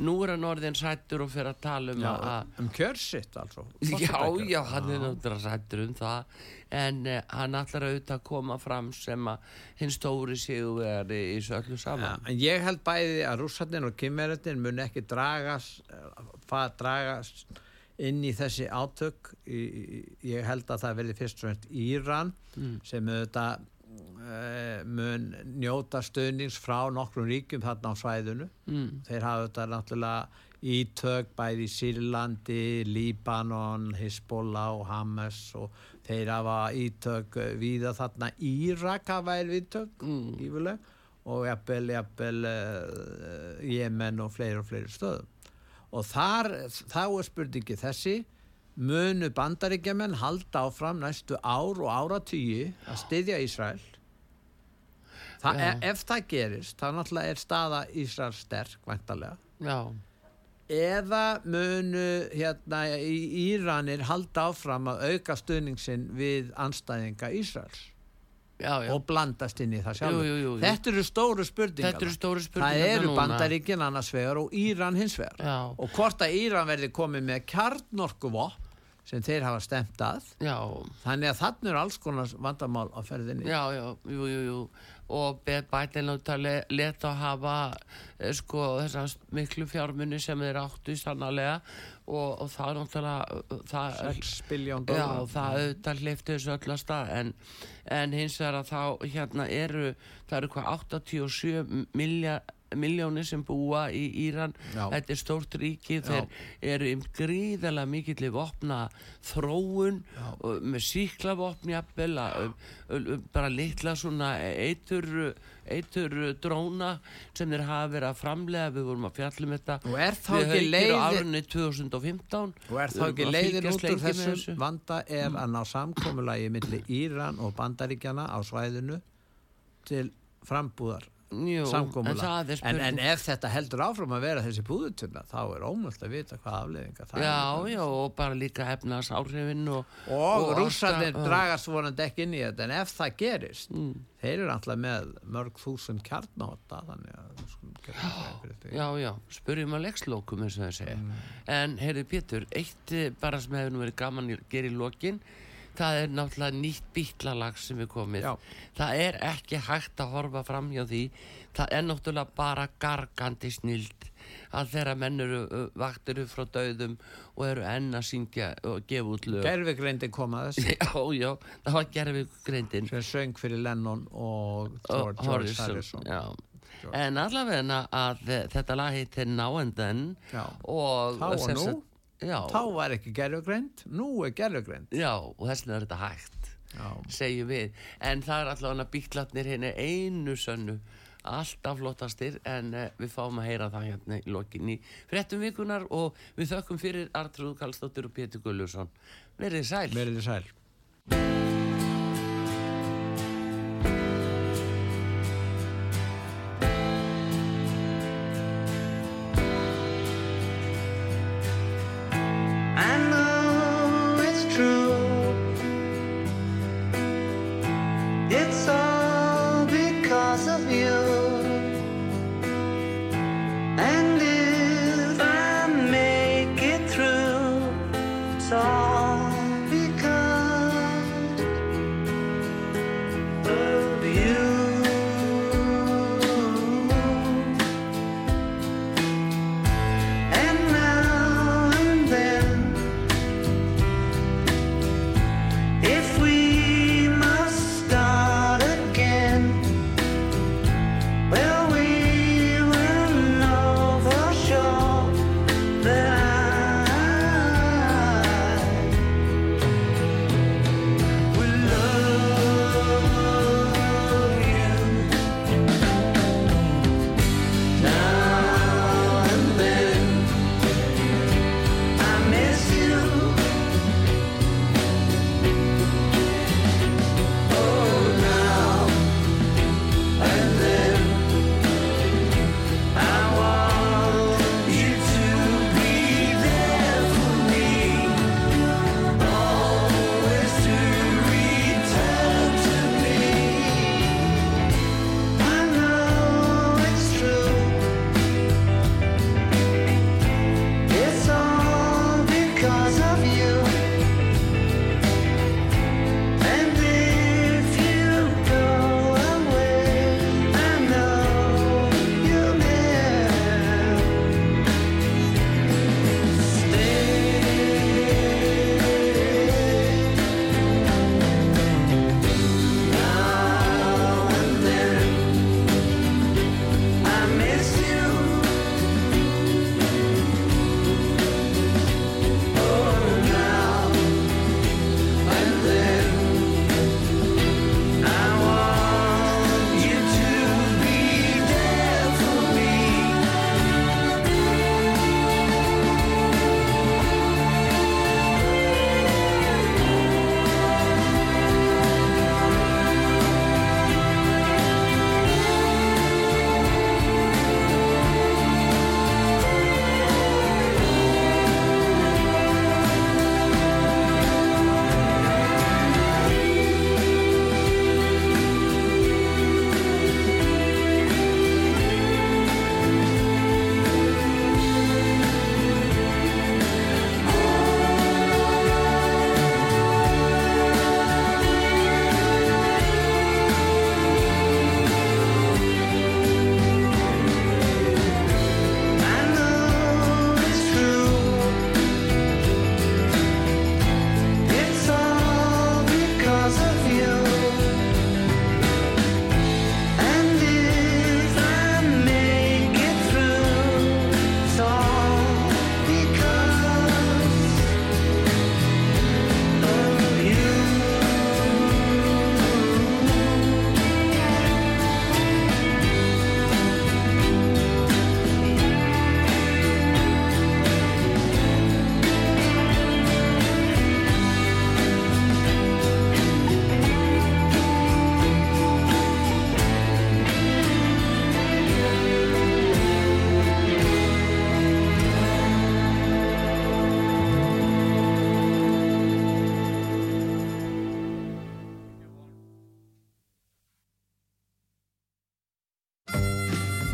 [SPEAKER 1] nú er hann orðin rættur og fyrir að tala um
[SPEAKER 2] Já,
[SPEAKER 1] að
[SPEAKER 2] um kjörsitt altså
[SPEAKER 1] Já, já, hann er náttúrulega sættur um það. En uh, hann ætlar auðvitað að koma fram sem að hinn stóri sigur í þessu öllu
[SPEAKER 2] Ja,
[SPEAKER 1] saman
[SPEAKER 2] en ég held bæði að rússarnir og kymmerðin mun ekki dragast, fa- dragast inn í þessi átök. Ég held að það verði fyrst og fremst Íran sem auðvitað uh, mun njóta stöðnings frá nokkrum ríkjum þarna á svæðinu.
[SPEAKER 1] Mm.
[SPEAKER 2] þeir hafa þetta náttúrulega ítök bæði í Sýrlandi, Líbanon, Hezbollah og Hamas og þeir hafa ítök víða þarna. Írak hafa er ítök
[SPEAKER 1] Mm.
[SPEAKER 2] ífuleg og jafnvel, jafnvel uh, Jemen og fleiri og fleiri stöðum og þar, þá er spurningi þessi munu bandaríkjaman halda áfram næstu ár og áratugji að styðja Ísrael? Þa, e, ef það gerist þá náttúrulega er staða Ísrael sterk væntalega
[SPEAKER 1] Já,
[SPEAKER 2] eða munu hérna í Íranir halda áfram að auka stuðningsin við anstæðinga Ísraels
[SPEAKER 1] já, já.
[SPEAKER 2] Og blandast inn í það
[SPEAKER 1] jú.
[SPEAKER 2] þetta eru stóru spurningar
[SPEAKER 1] eru stóru
[SPEAKER 2] það eru bandaríkin annars vegar og Íran hins vegar.
[SPEAKER 1] Já,
[SPEAKER 2] og hvort að Íran verði komið með kjarnorkuvopn sem þeir hafa stemt að. Þannig að þannig er alls konar vandamál á ferðinni.
[SPEAKER 1] Já, já, jú, jú, jú og bætið náttúrulega leta að hafa eh, sko þessar miklu fjármunni sem þeir áttu sannarlega. Og, og það er náttúrulega uh, það,
[SPEAKER 2] 6 biljón
[SPEAKER 1] Já, það auðvitað hleyfti þessu öll að stað. En, en hins vegar að þá hérna eru, það eru hvað 87 milja, miljónir sem búa í Íran.
[SPEAKER 2] Já.
[SPEAKER 1] þetta er stórt ríki, þeir eru um gríðarlega mikill vopna þróun með um, um, bara litla svona eitur eitur dróna sem þeir hafa verið að framlega við vorum að fjallum þetta
[SPEAKER 2] er
[SPEAKER 1] við
[SPEAKER 2] ekki
[SPEAKER 1] haukir á árunni 2015
[SPEAKER 2] og er þá ekki leiðin út úr þessum
[SPEAKER 1] þessu.
[SPEAKER 2] vanda er að ná samkomulagi millir Íran og bandaríkjana á svæðinu til frambúðar
[SPEAKER 1] Jú, en
[SPEAKER 2] en, ef þetta heldur áfram að vera þessi búðutunna þá er ómöld að vita hvað afleðinga það
[SPEAKER 1] Já,
[SPEAKER 2] er
[SPEAKER 1] já, og bara líka efnaðs áhrifin og,
[SPEAKER 2] og,
[SPEAKER 1] Og
[SPEAKER 2] rússarnir
[SPEAKER 1] alltaf-
[SPEAKER 2] dragast vonandi ekki inn í þetta en ef það gerist
[SPEAKER 1] mm,
[SPEAKER 2] þeir eru alltaf með mörg þúsund kjarnáta þannig að því.
[SPEAKER 1] Já, já, spurjum að leikslókum eins og það segja.
[SPEAKER 2] Mm.
[SPEAKER 1] En, heyrðu Pétur, eitt eh, bara sem hefur nú verið gaman að gera í lokin það er náttúrulega nýtt bítlalag sem er komið
[SPEAKER 2] Já.
[SPEAKER 1] það er ekki hægt að horfa fram hjá því það er náttúrulega bara gargandi snild að þeirra menn eru vaktir upp frá döðum og eru enn að syngja og gefa út lög
[SPEAKER 2] Gervigreindi kom að þessu
[SPEAKER 1] Já, já, það var gerfið greindin
[SPEAKER 2] sem söng fyrir Lennon og George, George Harrison
[SPEAKER 1] já. En allavega að þetta lag heitir Now and Then
[SPEAKER 2] Já.
[SPEAKER 1] og
[SPEAKER 2] Þá og nú?
[SPEAKER 1] Já,
[SPEAKER 2] þá var ekki gervigreind, nú er gervigreind
[SPEAKER 1] já, og þess vegna er þetta hægt
[SPEAKER 2] Já.
[SPEAKER 1] segjum við, en það er allavega bíklarnir henni einu sönnu alltaf flottastir en uh, við fáum að heyra það hérna í lokin í fréttum vikunar og við þökkum fyrir Artrúð Kallstóttur og Pétur Gullusson verið sæl.
[SPEAKER 2] Verið þið sæl